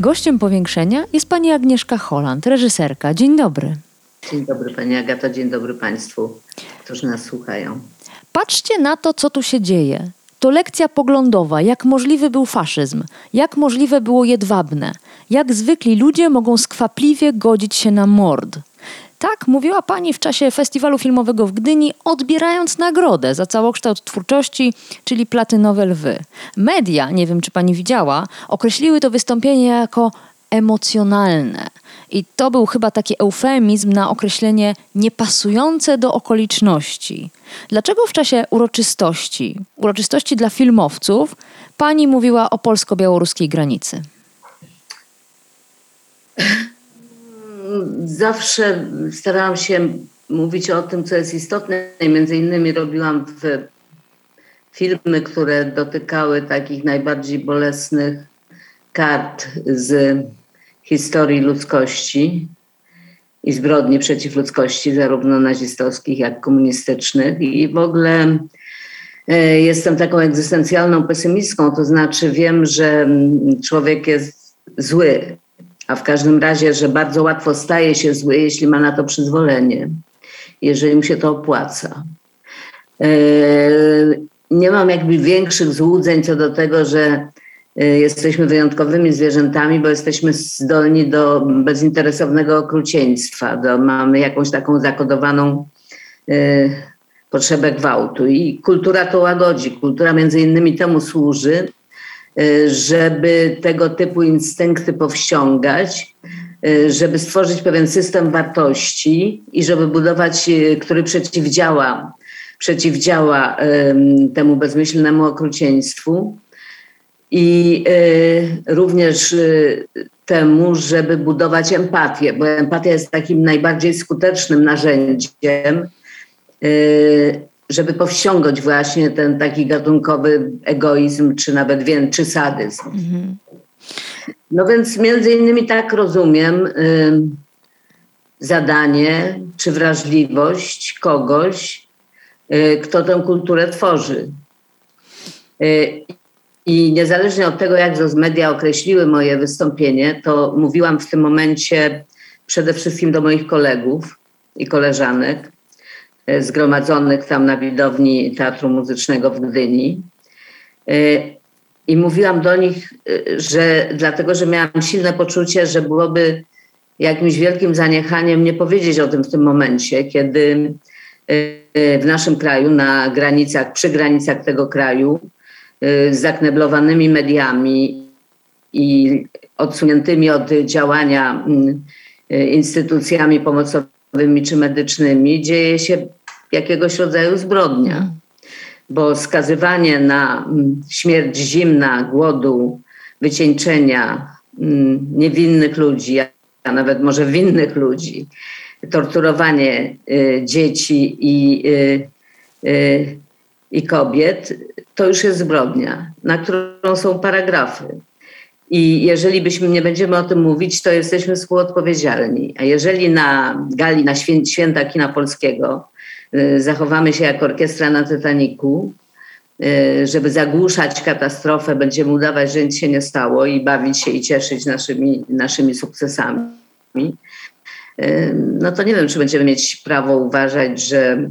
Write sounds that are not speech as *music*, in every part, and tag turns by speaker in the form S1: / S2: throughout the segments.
S1: Gościem powiększenia jest pani Agnieszka Holland, reżyserka. Dzień dobry.
S2: Dzień dobry Pani Agato, dzień dobry Państwu, którzy nas słuchają.
S1: Patrzcie na to, co tu się dzieje. To lekcja poglądowa, jak możliwy był faszyzm, jak możliwe było jedwabne, jak zwykli ludzie mogą skwapliwie godzić się na mord. Tak mówiła pani w czasie festiwalu filmowego w Gdyni, odbierając nagrodę za całokształt twórczości, czyli platynowe lwy. Media, nie wiem czy pani widziała, określiły to wystąpienie jako emocjonalne. I to był chyba taki eufemizm na określenie niepasujące do okoliczności. Dlaczego w czasie uroczystości, uroczystości dla filmowców, pani mówiła o polsko-białoruskiej granicy? *laughs*
S2: Zawsze starałam się mówić o tym, co jest istotne między innymi robiłam filmy, które dotykały takich najbardziej bolesnych kart z historii ludzkości i zbrodni przeciw ludzkości, zarówno nazistowskich, jak komunistycznych. I w ogóle e, jestem taką egzystencjalną pesymistką, to znaczy wiem, że człowiek jest zły, a w każdym razie, że bardzo łatwo staje się zły, jeśli ma na to przyzwolenie, jeżeli mu się to opłaca. E, nie mam jakby większych złudzeń co do tego, że e, jesteśmy wyjątkowymi zwierzętami, bo jesteśmy zdolni do bezinteresownego okrucieństwa. Do, mamy jakąś taką zakodowaną y, potrzebę gwałtu. I kultura to łagodzi. Kultura między innymi temu służy, żeby tego typu instynkty powściągać, y, żeby stworzyć pewien system wartości i żeby budować, który przeciwdziała przeciwdziała temu bezmyślnemu okrucieństwu. I również temu, żeby budować empatię, bo empatia jest takim najbardziej skutecznym narzędziem, żeby powściągać właśnie ten taki gatunkowy egoizm, czy nawet większy sadyzm. Mhm. No więc między innymi tak rozumiem zadanie czy wrażliwość kogoś, Y, kto tę kulturę tworzy. Y, I niezależnie od tego, jak media określiły moje wystąpienie, to mówiłam w tym momencie przede wszystkim do moich kolegów i koleżanek y, zgromadzonych tam na widowni Teatru Muzycznego w Gdyni. I mówiłam do nich, że dlatego, że miałam silne poczucie, że byłoby jakimś wielkim zaniechaniem nie powiedzieć o tym w tym momencie, kiedy w naszym kraju, na granicach, przy granicach tego kraju, z zakneblowanymi mediami i odsuniętymi od działania mm, instytucjami pomocowymi czy medycznymi, dzieje się jakiegoś rodzaju zbrodnia. Mm. Bo skazywanie na mm, śmierć zimna, głodu, wycieńczenia mm, niewinnych ludzi, a nawet może winnych ludzi, torturowanie y, dzieci i, y, y, i kobiet, to już jest zbrodnia, na którą są paragrafy. I jeżeli byśmy nie będziemy o tym mówić, to jesteśmy współodpowiedzialni. A jeżeli na gali, na święta kina polskiego zachowamy się jak orkiestra na Titaniku, żeby zagłuszać katastrofę, będziemy udawać, że nic się nie stało i bawić się i cieszyć naszymi, naszymi sukcesami, no to nie wiem, czy będziemy mieć prawo uważać, że,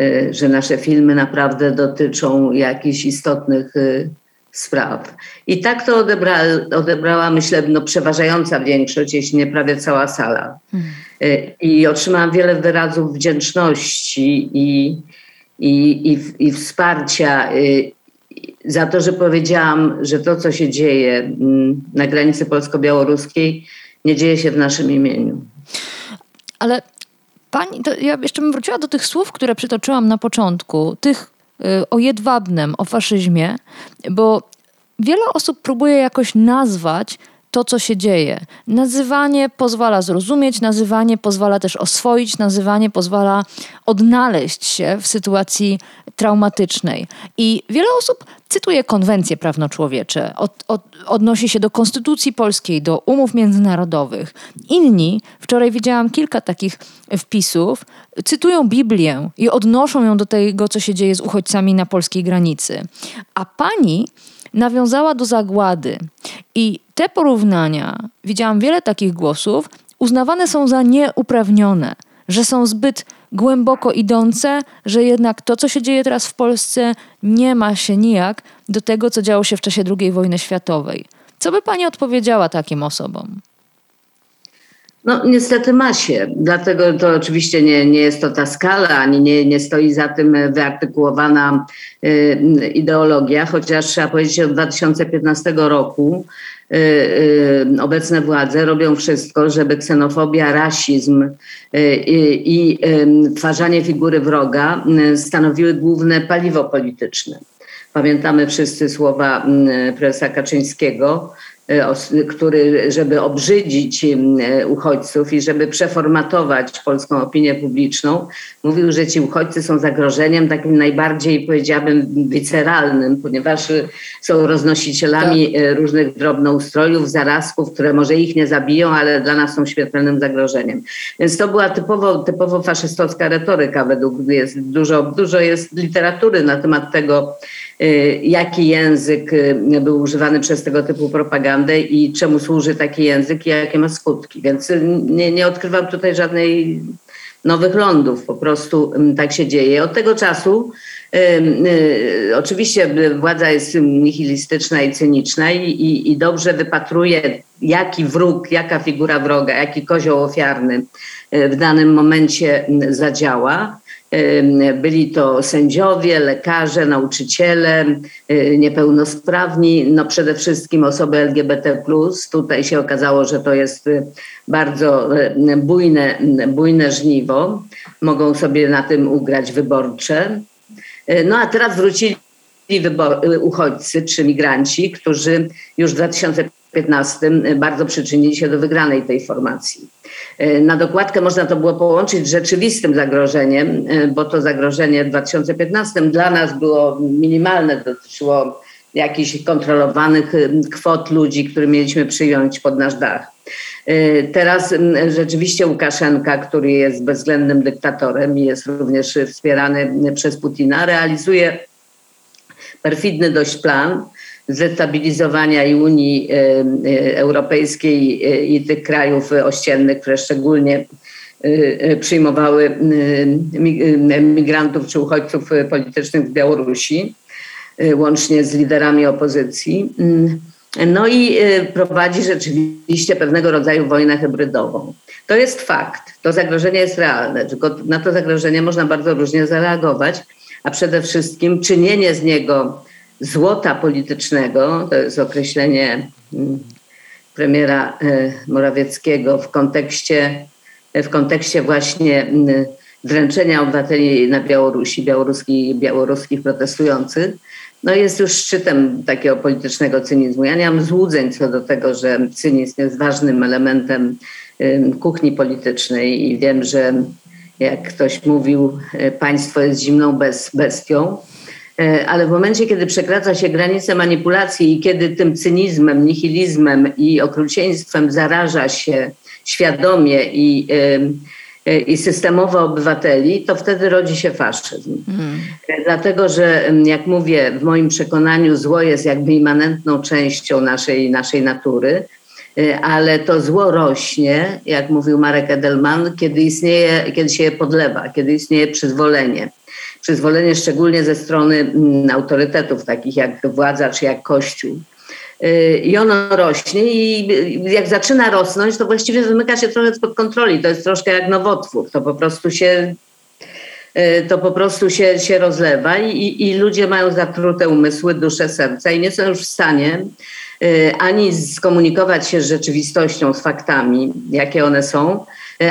S2: y, że nasze filmy naprawdę dotyczą jakichś istotnych y, spraw. I tak to odebra, odebrała, myślę, no, przeważająca większość, jeśli nie prawie cała sala. Mhm. I otrzymałam wiele wyrazów wdzięczności i, i, i, i wsparcia za to, że powiedziałam, że to, co się dzieje mm, na granicy polsko-białoruskiej, nie dzieje się w naszym imieniu.
S1: Ale pani, to ja jeszcze bym wróciła do tych słów, które przytoczyłam na początku, tych y, o jedwabnem, o faszyzmie, bo wiele osób próbuje jakoś nazwać to, co się dzieje. Nazywanie pozwala zrozumieć, nazywanie pozwala też oswoić, nazywanie pozwala odnaleźć się w sytuacji traumatycznej. I wiele osób cytuje konwencje prawnoczłowiecze, od, od, odnosi się do Konstytucji Polskiej, do umów międzynarodowych. Inni, wczoraj widziałam kilka takich wpisów, cytują Biblię i odnoszą ją do tego, co się dzieje z uchodźcami na polskiej granicy. A pani nawiązała do zagłady. I te porównania, widziałam wiele takich głosów, uznawane są za nieuprawnione, że są zbyt głęboko idące, że jednak to, co się dzieje teraz w Polsce, nie ma się nijak do tego, co działo się w czasie II wojny światowej. Co by pani odpowiedziała takim osobom?
S2: No niestety ma się, dlatego to oczywiście nie, nie jest to ta skala, ani nie, nie stoi za tym wyartykułowana y, ideologia, chociaż trzeba powiedzieć, że od 2015 roku y, y, obecne władze robią wszystko, żeby ksenofobia, rasizm i twarzanie figury wroga stanowiły główne paliwo polityczne. Pamiętamy wszyscy słowa prezesa Kaczyńskiego, E, który, żeby obrzydzić e, uchodźców i żeby przeformatować polską opinię publiczną, mówił, że ci uchodźcy są zagrożeniem takim najbardziej, powiedziałabym, wiceralnym, ponieważ są roznosicielami tak. Różnych drobnoustrojów, zarazków, które może ich nie zabiją, ale dla nas są śmiertelnym zagrożeniem. Więc to była typowo, typowo faszystowska retoryka, według jest dużo, dużo jest literatury na temat tego, jaki język był używany przez tego typu propagandę i czemu służy taki język i jakie ma skutki. Więc nie, nie odkrywam tutaj żadnej nowych lądów, po prostu tak się dzieje. Od tego czasu y, oczywiście władza jest nihilistyczna i cyniczna i, i, i dobrze wypatruje, jaki wróg, jaka figura wroga, jaki kozioł ofiarny y, w danym momencie zadziała. Byli to sędziowie, lekarze, nauczyciele, y, niepełnosprawni, no przede wszystkim osoby LGBT. Tutaj się okazało, że to jest y, bardzo y, bujne, bujne żniwo. Mogą sobie na tym ugrać wyborcze. No a teraz wrócili uchodźcy czy migranci, którzy już w 2015 bardzo przyczynili się do wygranej tej formacji. E, na dokładkę można to było połączyć z rzeczywistym zagrożeniem, e, bo to zagrożenie w 2015 dla nas było minimalne, dotyczyło jakichś kontrolowanych e, kwot ludzi, których mieliśmy przyjąć pod nasz dach. Teraz rzeczywiście Łukaszenka, który jest bezwzględnym dyktatorem i jest również wspierany przez Putina, realizuje perfidny dość plan, zdestabilizowania i Unii e, e, Europejskiej e, i tych krajów ościennych, które szczególnie przyjmowały migrantów czy uchodźców politycznych z Białorusi, łącznie z liderami opozycji. Mm, no i prowadzi rzeczywiście pewnego rodzaju wojnę hybrydową. To jest fakt, to zagrożenie jest realne, tylko na to zagrożenie można bardzo różnie zareagować, a przede wszystkim czynienie z niego złota politycznego, to jest określenie mm, premiera e, Morawieckiego w kontekście, w kontekście właśnie mm, dręczenia obywateli na Białorusi, białoruskich, białoruskich protestujących, no jest już szczytem takiego politycznego cynizmu. Ja nie mam złudzeń co do tego, że cynizm jest ważnym elementem kuchni politycznej i wiem, że jak ktoś mówił, e, państwo jest zimną bestią. E, ale w momencie, kiedy przekracza się granice manipulacji i kiedy tym cynizmem, nihilizmem i okrucieństwem zaraża się świadomie i, e, i systemowo obywateli, to wtedy rodzi się faszyzm. Mm. Dlatego, że jak mówię, w moim przekonaniu zło jest jakby immanentną częścią naszej, naszej natury, ale to zło rośnie, jak mówił Marek Edelman, kiedy istnieje, kiedy się je podlewa, kiedy istnieje przyzwolenie przyzwolenie szczególnie ze strony mm, autorytetów takich jak władza czy jak Kościół. Y, I ono rośnie i jak zaczyna rosnąć, to właściwie wymyka się trochę spod kontroli. To jest troszkę jak nowotwór. To po prostu się, y, to po prostu się, się rozlewa i, i ludzie mają zatrute umysły, dusze, serca i nie są już w stanie y, ani skomunikować się z rzeczywistością, z faktami, jakie one są,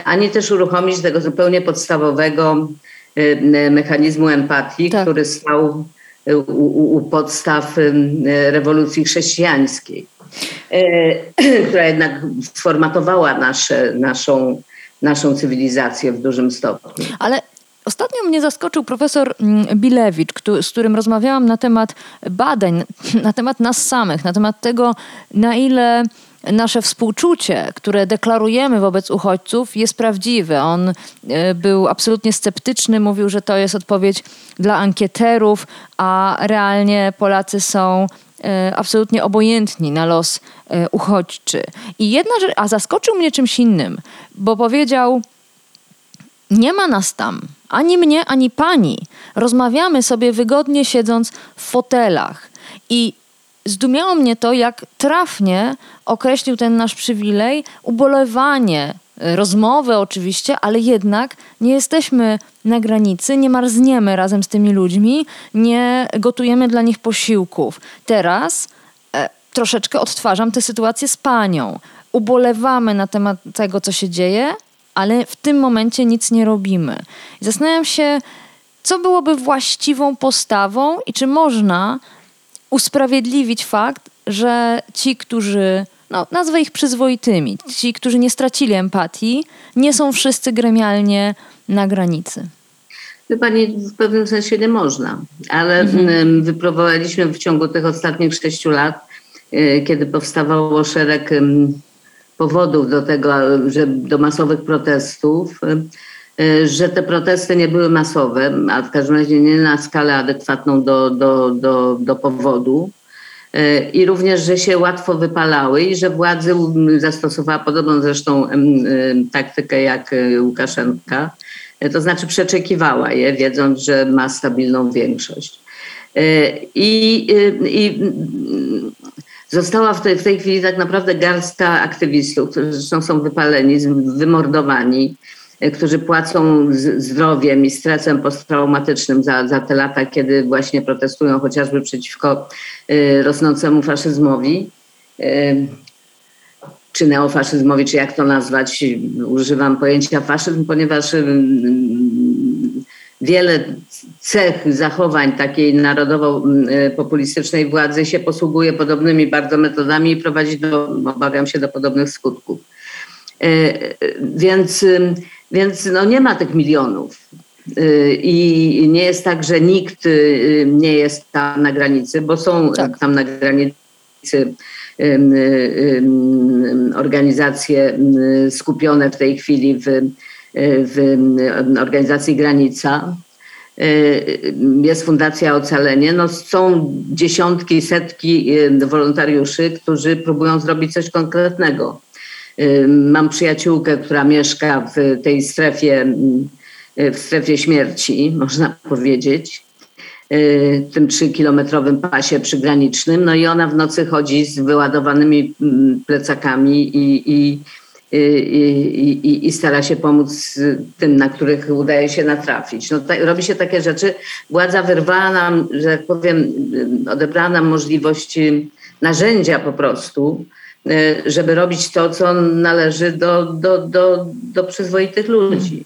S2: ani też uruchomić tego zupełnie podstawowego Y, mechanizmu empatii, tak. który stał u, u, u podstaw y, rewolucji chrześcijańskiej. *clears throat* która jednak sformatowała nasze, naszą, naszą cywilizację w dużym stopniu.
S1: Ale Ostatnio mnie zaskoczył profesor mm, Bilewicz, z którym rozmawiałam na temat badań, *clears throat* na temat nas samych, na temat tego, na ile nasze współczucie, które deklarujemy wobec uchodźców, jest prawdziwe. On e, był absolutnie sceptyczny, mówił, że to jest odpowiedź dla ankieterów, a realnie Polacy są e, absolutnie obojętni na los e, uchodźczy. I jedna rzecz, a zaskoczył mnie czymś innym, bo powiedział, nie ma nas tam, ani mnie, ani pani. Rozmawiamy sobie wygodnie siedząc w fotelach. I zdumiało mnie to, jak trafnie określił ten nasz przywilej ubolewanie, rozmowy oczywiście, ale jednak nie jesteśmy na granicy, nie marzniemy razem z tymi ludźmi, nie gotujemy dla nich posiłków. Teraz e, troszeczkę odtwarzam tę sytuację z panią. Ubolewamy na temat tego, co się dzieje, ale w tym momencie nic nie robimy. Zastanawiam się, co byłoby właściwą postawą i czy można usprawiedliwić fakt, że ci, którzy, no, nazwę ich przyzwoitymi, ci, którzy nie stracili empatii, nie są wszyscy gremialnie na granicy.
S2: Nie, w pewnym sensie nie można, ale mhm. wypróbowaliśmy w ciągu tych ostatnich sześciu lat, y, kiedy powstawało szereg powodów do tego, że do masowych protestów, e, że te protesty nie były masowe, a w każdym razie nie na skalę adekwatną do, do, do, do powodu. E, I również, że się łatwo wypalały i że władzy zastosowała podobną zresztą taktykę jak Łukaszenka, to znaczy przeczekiwała je, wiedząc, że ma stabilną większość. I, i Została w tej, w tej chwili tak naprawdę garstka aktywistów, którzy zresztą są wypaleni, wymordowani, którzy płacą zdrowiem i stresem posttraumatycznym za, za te lata, kiedy właśnie protestują chociażby przeciwko y, rosnącemu faszyzmowi. Y, czy neofaszyzmowi, czy jak to nazwać, używam pojęcia faszyzm, ponieważ y, wiele cech zachowań takiej narodowo-populistycznej władzy się posługuje podobnymi bardzo metodami i prowadzi do, obawiam się, do podobnych skutków. Więc, więc no nie ma tych milionów. E, I nie jest tak, że nikt nie jest tam na granicy, bo są tak. tam na granicy organizacje skupione w tej chwili w w organizacji Granica. Y, jest Fundacja Ocalenie. No, są dziesiątki, setki y, wolontariuszy, którzy próbują zrobić coś konkretnego. Y, mam przyjaciółkę, która mieszka w tej strefie, w strefie śmierci, *laughs* można powiedzieć, w tym trzykilometrowym pasie przygranicznym. No i ona w nocy chodzi z wyładowanymi mm, plecakami i, i i, i, i, stara się pomóc tym, na których udaje się natrafić. No, robi się takie rzeczy. Władza wyrwała nam, że tak powiem, odebrała nam możliwość narzędzia po prostu, y, żeby robić to, co należy do, do, do, do przyzwoitych ludzi.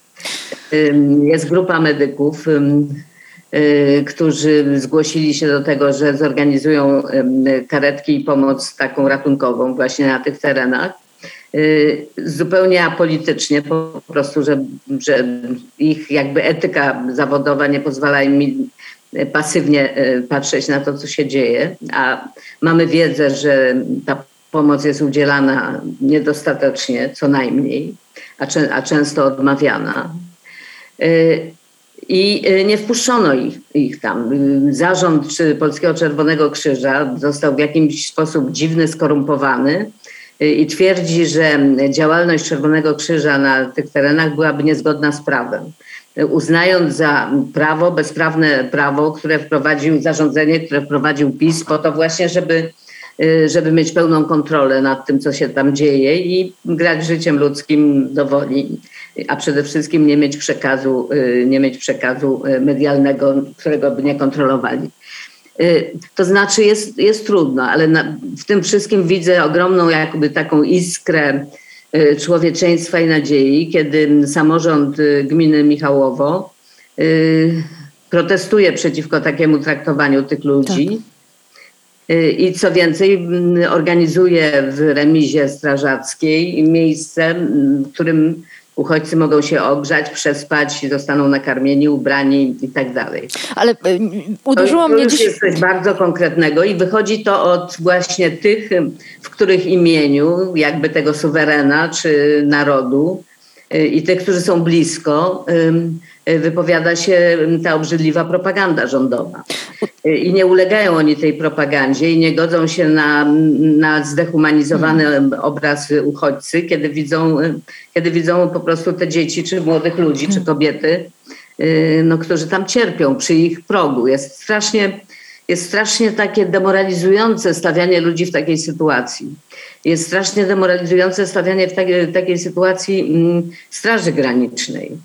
S2: Jest grupa medyków, y, którzy zgłosili się do tego, że zorganizują karetki i pomoc taką ratunkową właśnie na tych terenach. Y, zupełnie apolitycznie, po prostu, że, że ich jakby etyka zawodowa nie pozwala im pasywnie y, patrzeć na to, co się dzieje, a mamy wiedzę, że ta pomoc jest udzielana niedostatecznie, co najmniej, a, a często odmawiana. Y, I nie wpuszczono ich, ich tam. Zarząd Polskiego Czerwonego Krzyża został w jakiś sposób dziwny, skorumpowany i twierdzi, że działalność Czerwonego Krzyża na tych terenach byłaby niezgodna z prawem. Uznając za prawo, bezprawne prawo, które wprowadził zarządzenie, które wprowadził PiS, po to właśnie, żeby, żeby mieć pełną kontrolę nad tym, co się tam dzieje i grać życiem ludzkim do woli, a przede wszystkim nie mieć przekazu, nie mieć przekazu medialnego, którego by nie kontrolowali. Y, to znaczy jest, jest trudno, ale na, w tym wszystkim widzę ogromną jakby taką iskrę y, człowieczeństwa i nadziei, kiedy samorząd y, gminy Michałowo protestuje przeciwko takiemu traktowaniu tych ludzi. Tak. I co więcej, organizuje w remizie strażackiej miejsce, w którym uchodźcy mogą się ogrzać, przespać, zostaną nakarmieni, ubrani i tak dalej.
S1: Ale uderzyło
S2: to,
S1: mnie
S2: to
S1: dziś...
S2: jest coś bardzo konkretnego i wychodzi to od właśnie tych, w których imieniu jakby tego suwerena czy narodu i tych, którzy są blisko, wypowiada się ta obrzydliwa propaganda rządowa. I nie ulegają oni tej propagandzie i nie godzą się na, na zdehumanizowany obraz uchodźcy, kiedy widzą, kiedy widzą po prostu te dzieci, czy młodych ludzi, czy kobiety, no, którzy tam cierpią przy ich progu. Jest strasznie, jest strasznie takie demoralizujące stawianie ludzi w takiej sytuacji. Jest strasznie demoralizujące stawianie w takiej, takiej sytuacji Straży Granicznej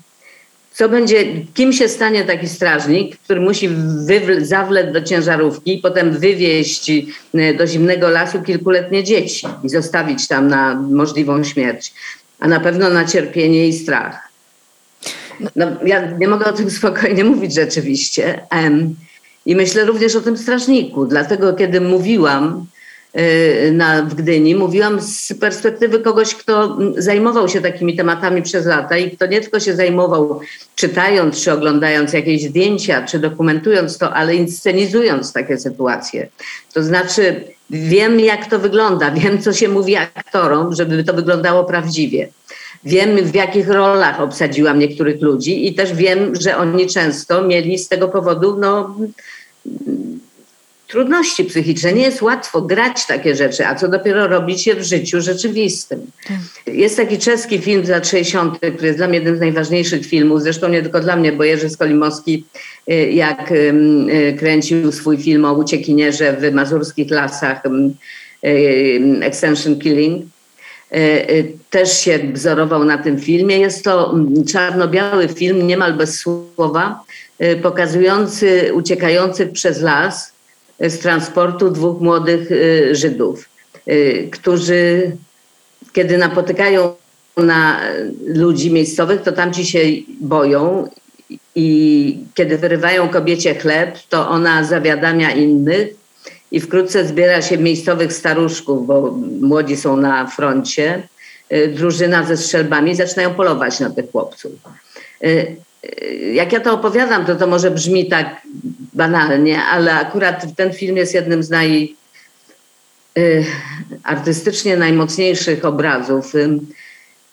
S2: co będzie, kim się stanie taki strażnik, który musi zawlec do ciężarówki i potem wywieźć e, do zimnego lasu kilkuletnie dzieci i zostawić tam na możliwą śmierć, a na pewno na cierpienie i strach. No, ja nie mogę o tym *laughs* spokojnie mówić rzeczywiście. I myślę również o tym strażniku, dlatego kiedy mówiłam Y, na, w Gdyni. Mówiłam z perspektywy kogoś, kto zajmował się takimi tematami przez lata i kto nie tylko się zajmował czytając czy oglądając jakieś zdjęcia, czy dokumentując to, ale inscenizując takie sytuacje. To znaczy wiem jak to wygląda, wiem co się mówi aktorom, żeby to wyglądało prawdziwie. Wiem, w jakich rolach obsadziłam niektórych ludzi i też wiem, że oni często mieli z tego powodu no, trudności psychiczne. Nie jest łatwo grać takie rzeczy, a co dopiero robić je w życiu rzeczywistym. Tak. Jest taki czeski film z lat 60., który jest dla mnie jednym z najważniejszych filmów, zresztą nie tylko dla mnie, bo Jerzy Skolimowski y, jak y, kręcił swój film o uciekinierze w mazurskich lasach y, Extension Killing, też się wzorował na tym filmie. Jest to czarno-biały film, niemal bez słowa, pokazujący uciekających przez las z transportu dwóch młodych y, Żydów, y, którzy kiedy napotykają na ludzi miejscowych, to tamci się boją i kiedy wyrywają kobiecie chleb, to ona zawiadamia innych i wkrótce zbiera się miejscowych staruszków, bo młodzi są na froncie, y, drużyna ze strzelbami zaczynają polować na tych chłopców jak ja to opowiadam, to to może brzmi tak banalnie, ale akurat ten film jest jednym z naj y, artystycznie najmocniejszych obrazów y,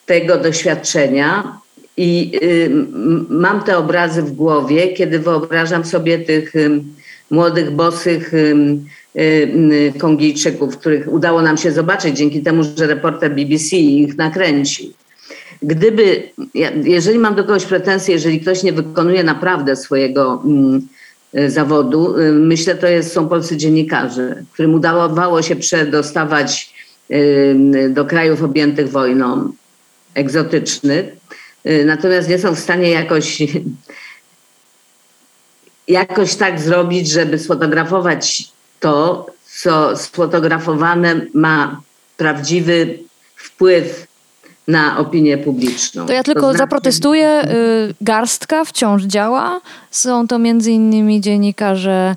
S2: tego doświadczenia. I y, mam te obrazy w głowie, kiedy wyobrażam sobie tych młodych, bosych Kongijczyków, których udało nam się zobaczyć dzięki temu, że reporter BBC ich nakręcił gdyby, jeżeli mam do kogoś pretensje, jeżeli ktoś nie wykonuje naprawdę swojego mm, zawodu, e, myślę, to jest, są polscy dziennikarze, którym udawało się przedostawać e, do krajów objętych wojną, egzotycznych, natomiast nie są w stanie jakoś, *laughs* jakoś tak zrobić, żeby sfotografować to, co sfotografowane ma prawdziwy wpływ na opinię publiczną.
S1: To ja tylko to znaczy... zaprotestuję. Y, garstka wciąż działa. Są to między innymi dziennikarze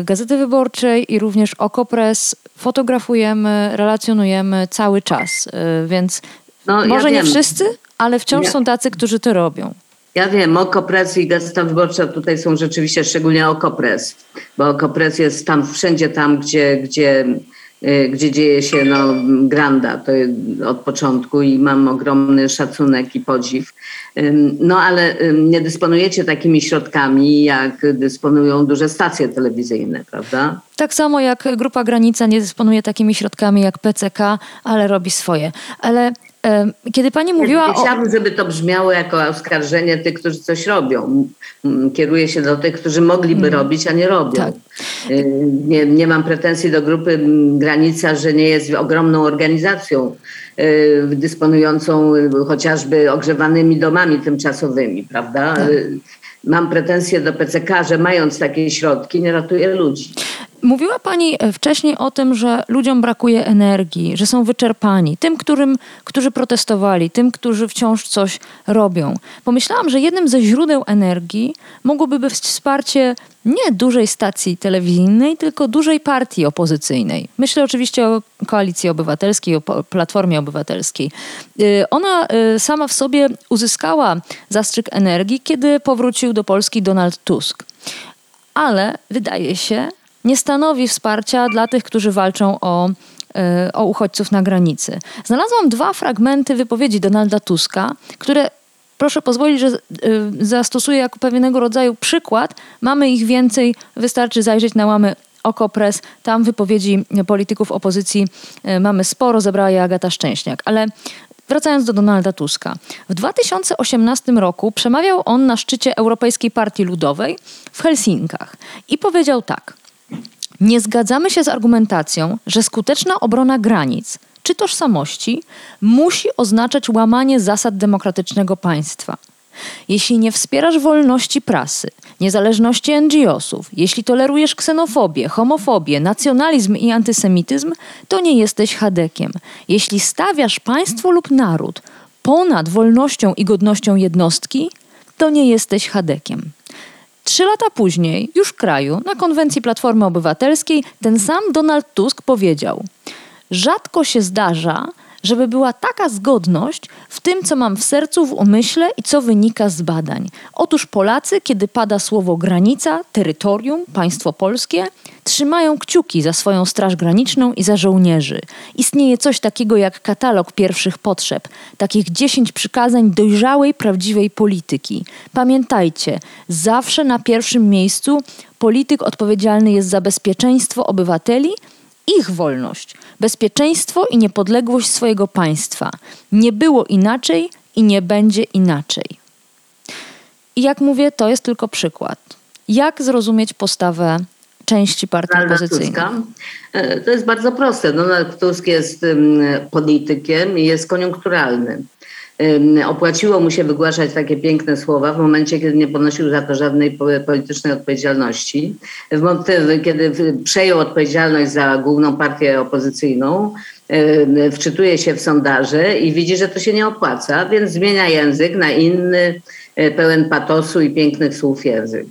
S1: y, Gazety Wyborczej i również Okopres. Fotografujemy, relacjonujemy cały czas, y, więc no, może ja nie wszyscy, ale wciąż ja... są tacy, którzy to robią.
S2: Ja wiem, Okopres i Gazeta Wyborcza tutaj są rzeczywiście, szczególnie Okopres, bo Okopres jest tam wszędzie tam, gdzie, gdzie gdzie dzieje się no, granda to od początku i mam ogromny szacunek i podziw. No ale nie dysponujecie takimi środkami, jak dysponują duże stacje telewizyjne, prawda?
S1: Tak samo jak Grupa Granica nie dysponuje takimi środkami jak PCK, ale robi swoje. Ale kiedy pani mówiła
S2: o... Chciałabym, żeby to brzmiało jako oskarżenie tych, którzy coś robią. Kieruję się do tych, którzy mogliby mm. robić, a nie robią. Tak. Y, nie, nie mam pretensji do grupy Granica, że nie jest ogromną organizacją y, dysponującą chociażby ogrzewanymi domami tymczasowymi, prawda? Tak. Y, mam pretensje do PCK, że mając takie środki nie ratuje ludzi.
S1: Mówiła Pani e, wcześniej o tym, że ludziom brakuje energii, że są wyczerpani. Tym, którym, którzy protestowali, tym, którzy wciąż coś robią. Pomyślałam, że jednym ze źródeł energii mogłoby być wsparcie nie dużej stacji telewizyjnej, tylko dużej partii opozycyjnej. Myślę oczywiście o Koalicji Obywatelskiej, o Platformie Obywatelskiej. E, ona e, sama w sobie uzyskała zastrzyk energii, kiedy powrócił do Polski Donald Tusk. Ale wydaje się, nie stanowi wsparcia dla tych, którzy walczą o, e, o uchodźców na granicy. Znalazłam dwa fragmenty wypowiedzi Donalda Tuska, które proszę pozwolić, że e, zastosuję jako pewnego rodzaju przykład. Mamy ich więcej, wystarczy zajrzeć na łamy Okopres. Tam wypowiedzi polityków opozycji e, mamy sporo, zebrała je Agata Szczęśniak. Ale wracając do Donalda Tuska. W 2018 roku przemawiał on na szczycie Europejskiej Partii Ludowej w Helsinkach i powiedział tak – nie zgadzamy się z argumentacją, że skuteczna obrona granic czy tożsamości musi oznaczać łamanie zasad demokratycznego państwa. Jeśli nie wspierasz wolności prasy, niezależności NGO-sów, jeśli tolerujesz ksenofobię, homofobię, nacjonalizm i antysemityzm, to nie jesteś chadekiem. Jeśli stawiasz państwo lub naród ponad wolnością i godnością jednostki, to nie jesteś chadekiem. Trzy lata później, już w kraju, na konwencji Platformy Obywatelskiej, ten sam Donald Tusk powiedział: Rzadko się zdarza, żeby była taka zgodność w tym, co mam w sercu, w umyśle i co wynika z badań. Otóż Polacy, kiedy pada słowo granica, terytorium, państwo polskie, trzymają kciuki za swoją Straż Graniczną i za żołnierzy. Istnieje coś takiego jak katalog pierwszych potrzeb, takich dziesięć przykazań dojrzałej, prawdziwej polityki. Pamiętajcie, zawsze na pierwszym miejscu polityk odpowiedzialny jest za bezpieczeństwo obywateli, ich wolność, bezpieczeństwo i niepodległość swojego państwa. Nie było inaczej i nie będzie inaczej. I jak mówię, to jest tylko przykład. Jak zrozumieć postawę części partii opozycyjnej?
S2: E, to jest bardzo proste. Donald Tusk jest politykiem i jest koniunkturalny opłaciło mu się wygłaszać takie piękne słowa w momencie, kiedy nie ponosił za to żadnej politycznej odpowiedzialności. W momencie, kiedy przejął odpowiedzialność za główną partię opozycyjną, wczytuje się w sondaże i widzi, że to się nie opłaca, więc zmienia język na inny, e, pełen patosu i pięknych słów język.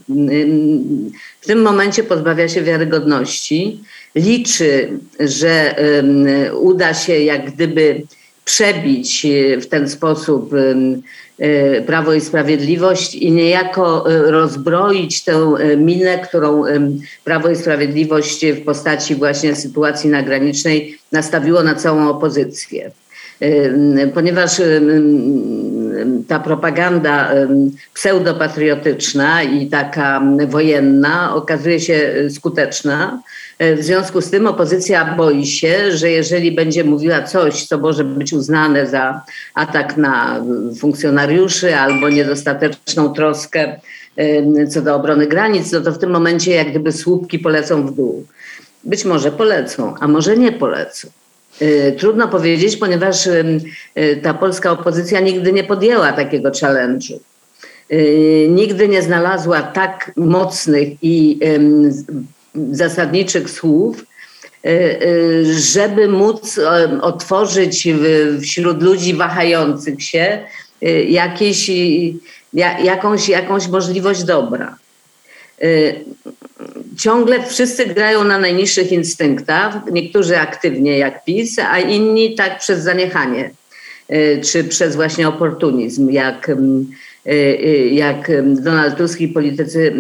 S2: W tym momencie pozbawia się wiarygodności, liczy, że uda się jak gdyby przebić e, w ten sposób e, Prawo i Sprawiedliwość i niejako e, rozbroić tę minę, którą Prawo i Sprawiedliwość w postaci właśnie sytuacji nagranicznej nastawiło na całą opozycję. Ponieważ ta propaganda pseudopatriotyczna i taka wojenna okazuje się skuteczna, E, w związku z tym opozycja boi się, że jeżeli będzie mówiła coś, co może być uznane za atak na funkcjonariuszy albo niedostateczną troskę co do obrony granic, no to w tym momencie jak gdyby słupki polecą w dół. Być może polecą, a może nie polecą. E, trudno powiedzieć, ponieważ e, ta polska opozycja nigdy nie podjęła takiego challenge'u. Nigdy nie znalazła tak mocnych i zasadniczych słów, żeby móc otworzyć wśród ludzi wahających się jakieś, jakąś, jakąś możliwość dobra. Ciągle wszyscy grają na najniższych instynktach, niektórzy aktywnie jak PiS, a inni tak przez zaniechanie, czy przez właśnie oportunizm, jak Y, y, jak Donald Tusk i politycy,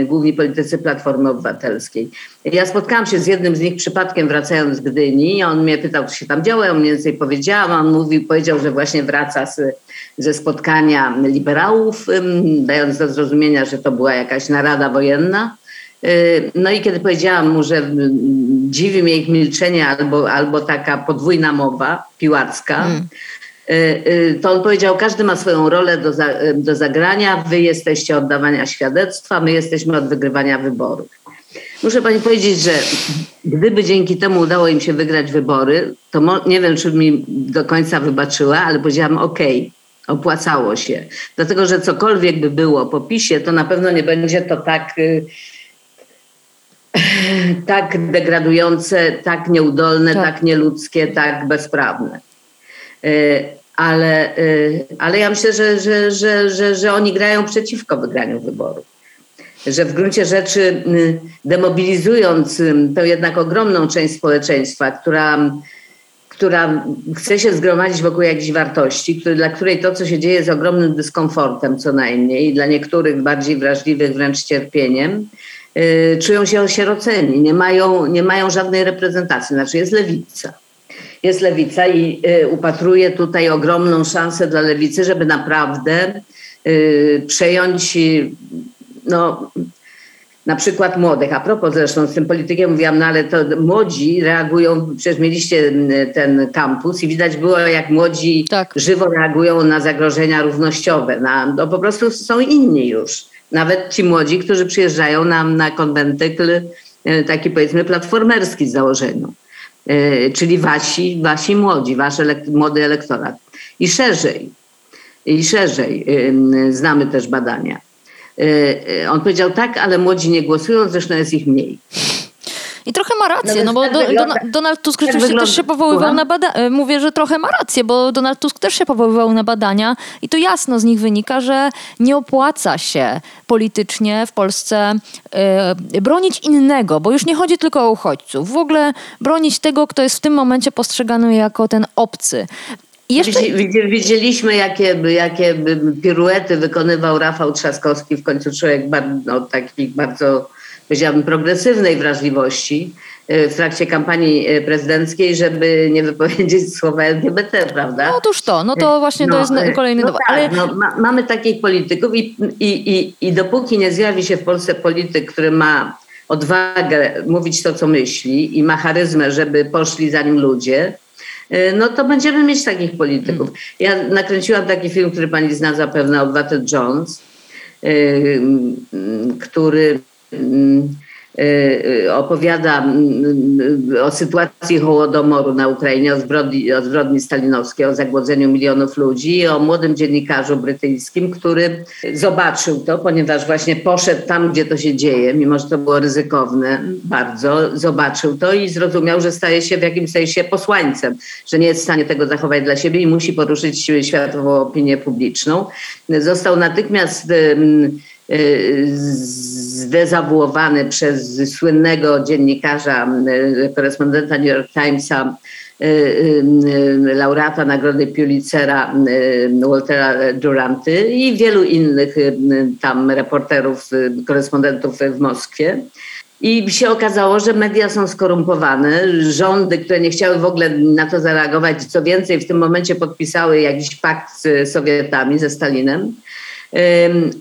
S2: y, główni politycy Platformy Obywatelskiej. Ja spotkałam się z jednym z nich przypadkiem wracając z Gdyni. On mnie pytał, co się tam działo. Ja mniej więcej powiedziałam. On mówił, powiedział, że właśnie wraca z, ze spotkania liberałów, dając do zrozumienia, że to była jakaś narada wojenna. No i kiedy powiedziałam mu, że dziwi mnie ich milczenie albo, albo taka podwójna mowa piłacka, hmm. Y, y, to on powiedział, każdy ma swoją rolę do, za, y, do zagrania, wy jesteście od dawania świadectwa, my jesteśmy od wygrywania wyborów. Muszę pani powiedzieć, że gdyby dzięki temu udało im się wygrać wybory, to mo, nie wiem, czy mi do końca wybaczyła, ale powiedziałam ok, opłacało się. Dlatego, że cokolwiek by było po PiSie, to na pewno nie będzie to tak *laughs* tak degradujące, tak nieudolne, tak, tak nieludzkie, tak bezprawne. Ale, ale ja myślę, że, że, że, że, że oni grają przeciwko wygraniu wyborów że w gruncie rzeczy y, demobilizując y, tę jednak ogromną część społeczeństwa, która, która chce się zgromadzić wokół jakichś wartości, dla której to, co się dzieje, jest ogromnym dyskomfortem co najmniej, dla niektórych bardziej wrażliwych wręcz cierpieniem, czują się osieroceni, nie mają, nie mają żadnej reprezentacji. Znaczy jest lewica. Jest lewica i y, upatruje tutaj ogromną szansę dla lewicy, żeby naprawdę y, przejąć no, na przykład młodych. A propos zresztą z tym politykiem mówiłam, no ale to młodzi reagują, przecież mieliście ten kampus i widać było, jak młodzi tak. żywo reagują na zagrożenia równościowe. Na, no po prostu są inni już. Nawet ci młodzi, którzy przyjeżdżają nam na konwentykl e, taki powiedzmy platformerski z założeniu. E, czyli wasi, wasi młodzi, wasz elek młody elektorat. I szerzej, i szerzej znamy też badania y, on powiedział tak, ale młodzi nie głosują, zresztą jest ich mniej.
S1: I trochę ma rację, no, no bo do, do, Donald Tusk rzeczywiście też się powoływał na badania. Mówię, że trochę ma rację, bo Donald Tusk też się powoływał na badania i to jasno z nich wynika, że nie opłaca się politycznie w Polsce y, bronić innego, bo już nie chodzi tylko o uchodźców. W ogóle bronić tego, kto jest w tym momencie postrzegany jako ten obcy.
S2: Jeszcze... Widzieliśmy, jakie, jakie piruety wykonywał Rafał Trzaskowski, w końcu człowiek no, takich bardzo, powiedziałabym, progresywnej wrażliwości e, w trakcie kampanii e, prezydenckiej, żeby nie wypowiedzieć *laughs* słowa LGBT, prawda?
S1: No otóż to, no to właśnie no, to jest e, kolejny
S2: no dowód. Tak, ale... no, ma, mamy takich polityków i, i, i, i dopóki nie zjawi się w Polsce polityk, który ma odwagę mówić to, co myśli i ma charyzmę, żeby poszli za nim ludzie, E, no to będziemy mieć takich polityków. Ja nakręciłam taki film, który pani zna zapewne, Obywatel Jones, e, który opowiada mm, o sytuacji Hołodomoru na Ukrainie, o zbrodni, o zbrodni stalinowskiej, o zagłodzeniu milionów ludzi, o młodym dziennikarzu brytyjskim, który zobaczył to, ponieważ właśnie poszedł tam, gdzie to się dzieje, mimo że to było ryzykowne bardzo, zobaczył to i zrozumiał, że staje się w jakimś sensie posłańcem, że nie jest w stanie tego zachować dla siebie i musi poruszyć światową opinię publiczną. Został natychmiast Y, zdezawuowany przez słynnego dziennikarza, y, korespondenta New York Timesa, y, laureata Nagrody Pulitzera Waltera Duranty i wielu innych tam reporterów, korespondentów w Moskwie. I się okazało, że media są skorumpowane, rządy, które nie chciały w ogóle na to zareagować, co więcej, w tym momencie podpisały jakiś pakt z Sowietami, ze Stalinem.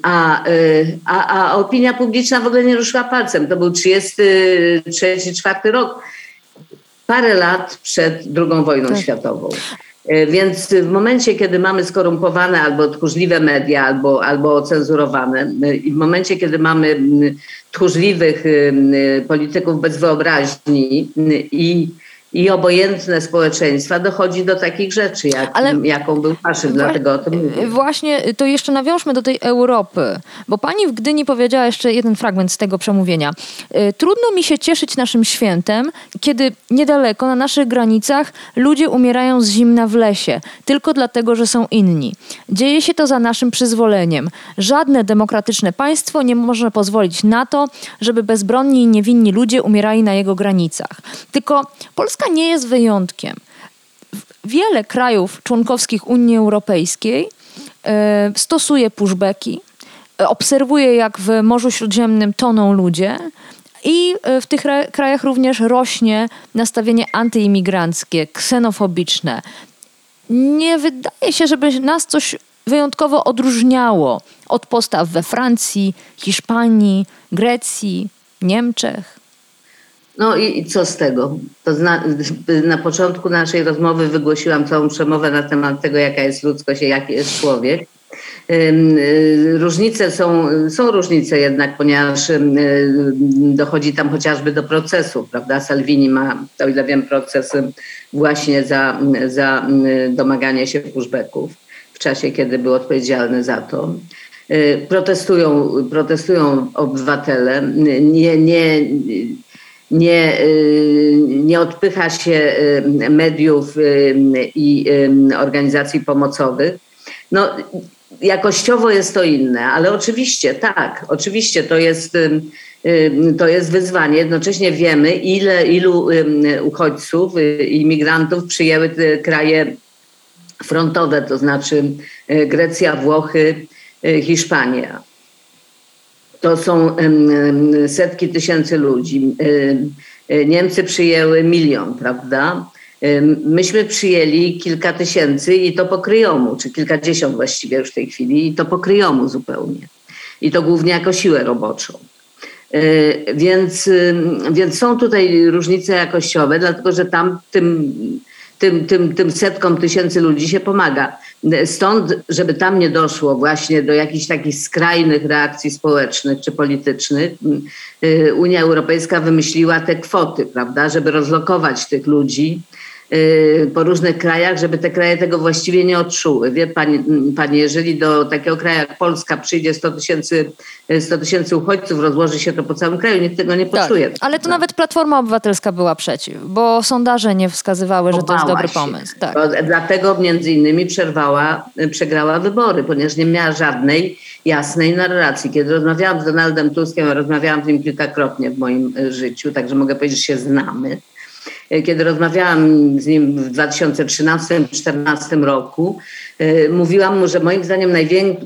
S2: A, y, a, a opinia publiczna w ogóle nie ruszyła palcem. To był 33-4 rok, parę lat przed II wojną tak. światową. E, więc w momencie, kiedy mamy skorumpowane albo tchórzliwe media, albo, albo cenzurowane, e, i w momencie, kiedy mamy tchórzliwych polityków bez wyobraźni i i obojętne społeczeństwa dochodzi do takich rzeczy, jak, Ale jaką był faszyzm, dlatego o tym mówię.
S1: Właśnie, to jeszcze nawiążmy do tej Europy, bo pani w Gdyni powiedziała jeszcze jeden fragment z tego przemówienia. Y, trudno mi się cieszyć naszym świętem, kiedy niedaleko, na naszych granicach, ludzie umierają z zimna w lesie, tylko dlatego, że są inni. Dzieje się to za naszym przyzwoleniem. Żadne demokratyczne państwo nie może pozwolić na to, żeby bezbronni i niewinni ludzie umierali na jego granicach. Tylko Polska Polska nie jest wyjątkiem. Wiele krajów członkowskich Unii Europejskiej e, stosuje pushbacki, e, obserwuje jak w Morzu Śródziemnym toną ludzie i e, w tych krajach również rośnie nastawienie antyimigranckie, ksenofobiczne. Nie wydaje się, żeby nas coś wyjątkowo odróżniało od postaw we Francji, Hiszpanii, Grecji, Niemczech.
S2: No i, co z tego? To zna, na początku naszej rozmowy wygłosiłam całą przemowę na temat tego, jaka jest ludzkość i jaki jest człowiek. Y, różnice są, są różnice jednak, ponieważ dochodzi tam chociażby do procesu, prawda? Salvini ma, o ile wiem, proces właśnie za, za domaganie się pushbacków w czasie, kiedy był odpowiedzialny za to. Protestują, protestują obywatele, nie, nie, nie, nie odpycha się mediów i organizacji pomocowych. No, jakościowo jest to inne, ale oczywiście tak, oczywiście to jest, to jest wyzwanie. Jednocześnie wiemy, ile, ilu uchodźców, y, imigrantów przyjęły te kraje frontowe, to znaczy y, Grecja, Włochy, y, Hiszpania. To są setki tysięcy ludzi. Niemcy przyjęły milion, prawda? Myśmy przyjęli kilka tysięcy i to po kryjomu, czy kilkadziesiąt właściwie już w tej chwili, i to po kryjomu zupełnie. I to głównie jako siłę roboczą. E, więc, więc są tutaj różnice jakościowe, dlatego że tam tym, tym, tym, tym setkom tysięcy ludzi się pomaga. Stąd, żeby tam nie doszło właśnie do jakichś takich skrajnych reakcji społecznych czy politycznych, y, Unia Europejska wymyśliła te kwoty, prawda, żeby rozlokować tych ludzi po różnych krajach, żeby te kraje tego właściwie nie odczuły. Wie pani, pani jeżeli do takiego kraju jak Polska przyjdzie 100 tysięcy 100 tysięcy uchodźców, rozłoży się to po całym kraju, nikt tego nie tak, poczuje. Tak,
S1: ale to nawet Platforma Obywatelska była przeciw, bo sondaże nie wskazywały, że to jest dobry pomysł. Tak.
S2: Dlatego między innymi przerwała, przegrała wybory, ponieważ nie miała żadnej jasnej narracji. Kiedy rozmawiałam z Donaldem Tuskiem, rozmawiałam z nim kilkakrotnie w moim życiu, także mogę powiedzieć, że się znamy kiedy rozmawiałam z nim w 2013-2014 roku, e, mówiłam mu, że moim zdaniem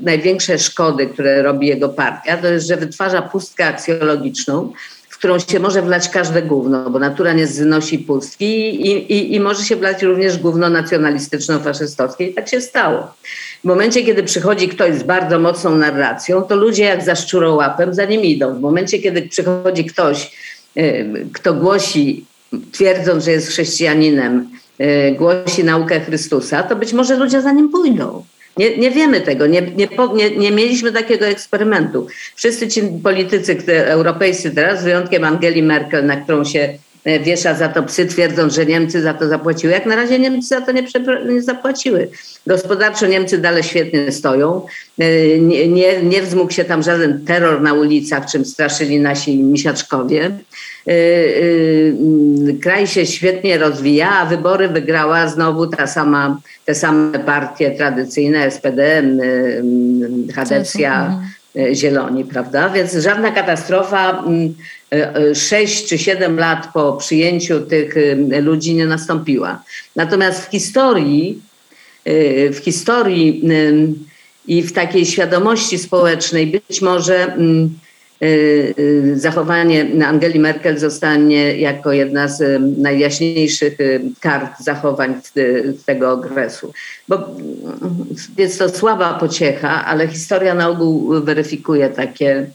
S2: największe szkody, które robi jego partia, to jest, że wytwarza pustkę aksjologiczną, w którą się może wlać każde gówno, bo natura nie znosi pustki i, i, i może się wlać również gówno nacjonalistyczno-faszystowskie i tak się stało. W momencie, kiedy przychodzi ktoś z bardzo mocną narracją, to ludzie jak za szczurołapem za nim idą. W momencie, kiedy przychodzi ktoś, e, kto głosi twierdząc, że jest chrześcijaninem, y, głosi naukę Chrystusa, to być może ludzie za nim pójdą. Nie, nie wiemy tego, nie, nie, nie, mieliśmy takiego eksperymentu. Wszyscy ci politycy europejscy teraz, z wyjątkiem Angeli Merkel, na którą się wiesza za to psy, twierdząc, że Niemcy za to zapłaciły. Jak na razie Niemcy za to nie, nie zapłaciły. Gospodarczo Niemcy dalej świetnie stoją. E, nie, nie, nie wzmógł się tam żaden terror na ulicach, czym straszyli nasi misiaczkowie. Y, kraj się świetnie rozwija, a wybory wygrała znowu ta sama, te same partie tradycyjne, SPD, Hadecja, Zieloni, prawda? Więc żadna katastrofa sześć czy siedem lat po przyjęciu tych ludzi nie nastąpiła. Natomiast w historii, w historii i w takiej świadomości społecznej być może y, zachowanie Angeli Merkel zostanie jako jedna z najjaśniejszych kart zachowań tego okresu. Bo jest to słaba pociecha, ale historia na ogół weryfikuje takie,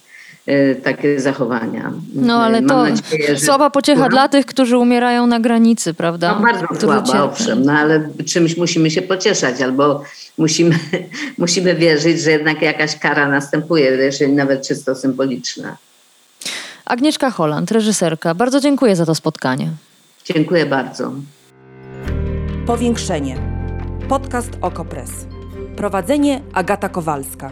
S2: takie zachowania.
S1: No ale Mam to nadzieję, że... słaba pociecha no. dla tych, którzy umierają na granicy, prawda?
S2: No bardzo słaba, cierpią. owszem, no ale czymś musimy się pocieszać albo musimy, *laughs* musimy wierzyć, że jednak jakaś kara następuje, jeżeli nawet czysto symboliczna.
S1: Agnieszka Holland, reżyserka, bardzo dziękuję za to spotkanie.
S2: Dziękuję bardzo.
S3: Powiększenie. Podcast Okopres. Prowadzenie Agata Kowalska.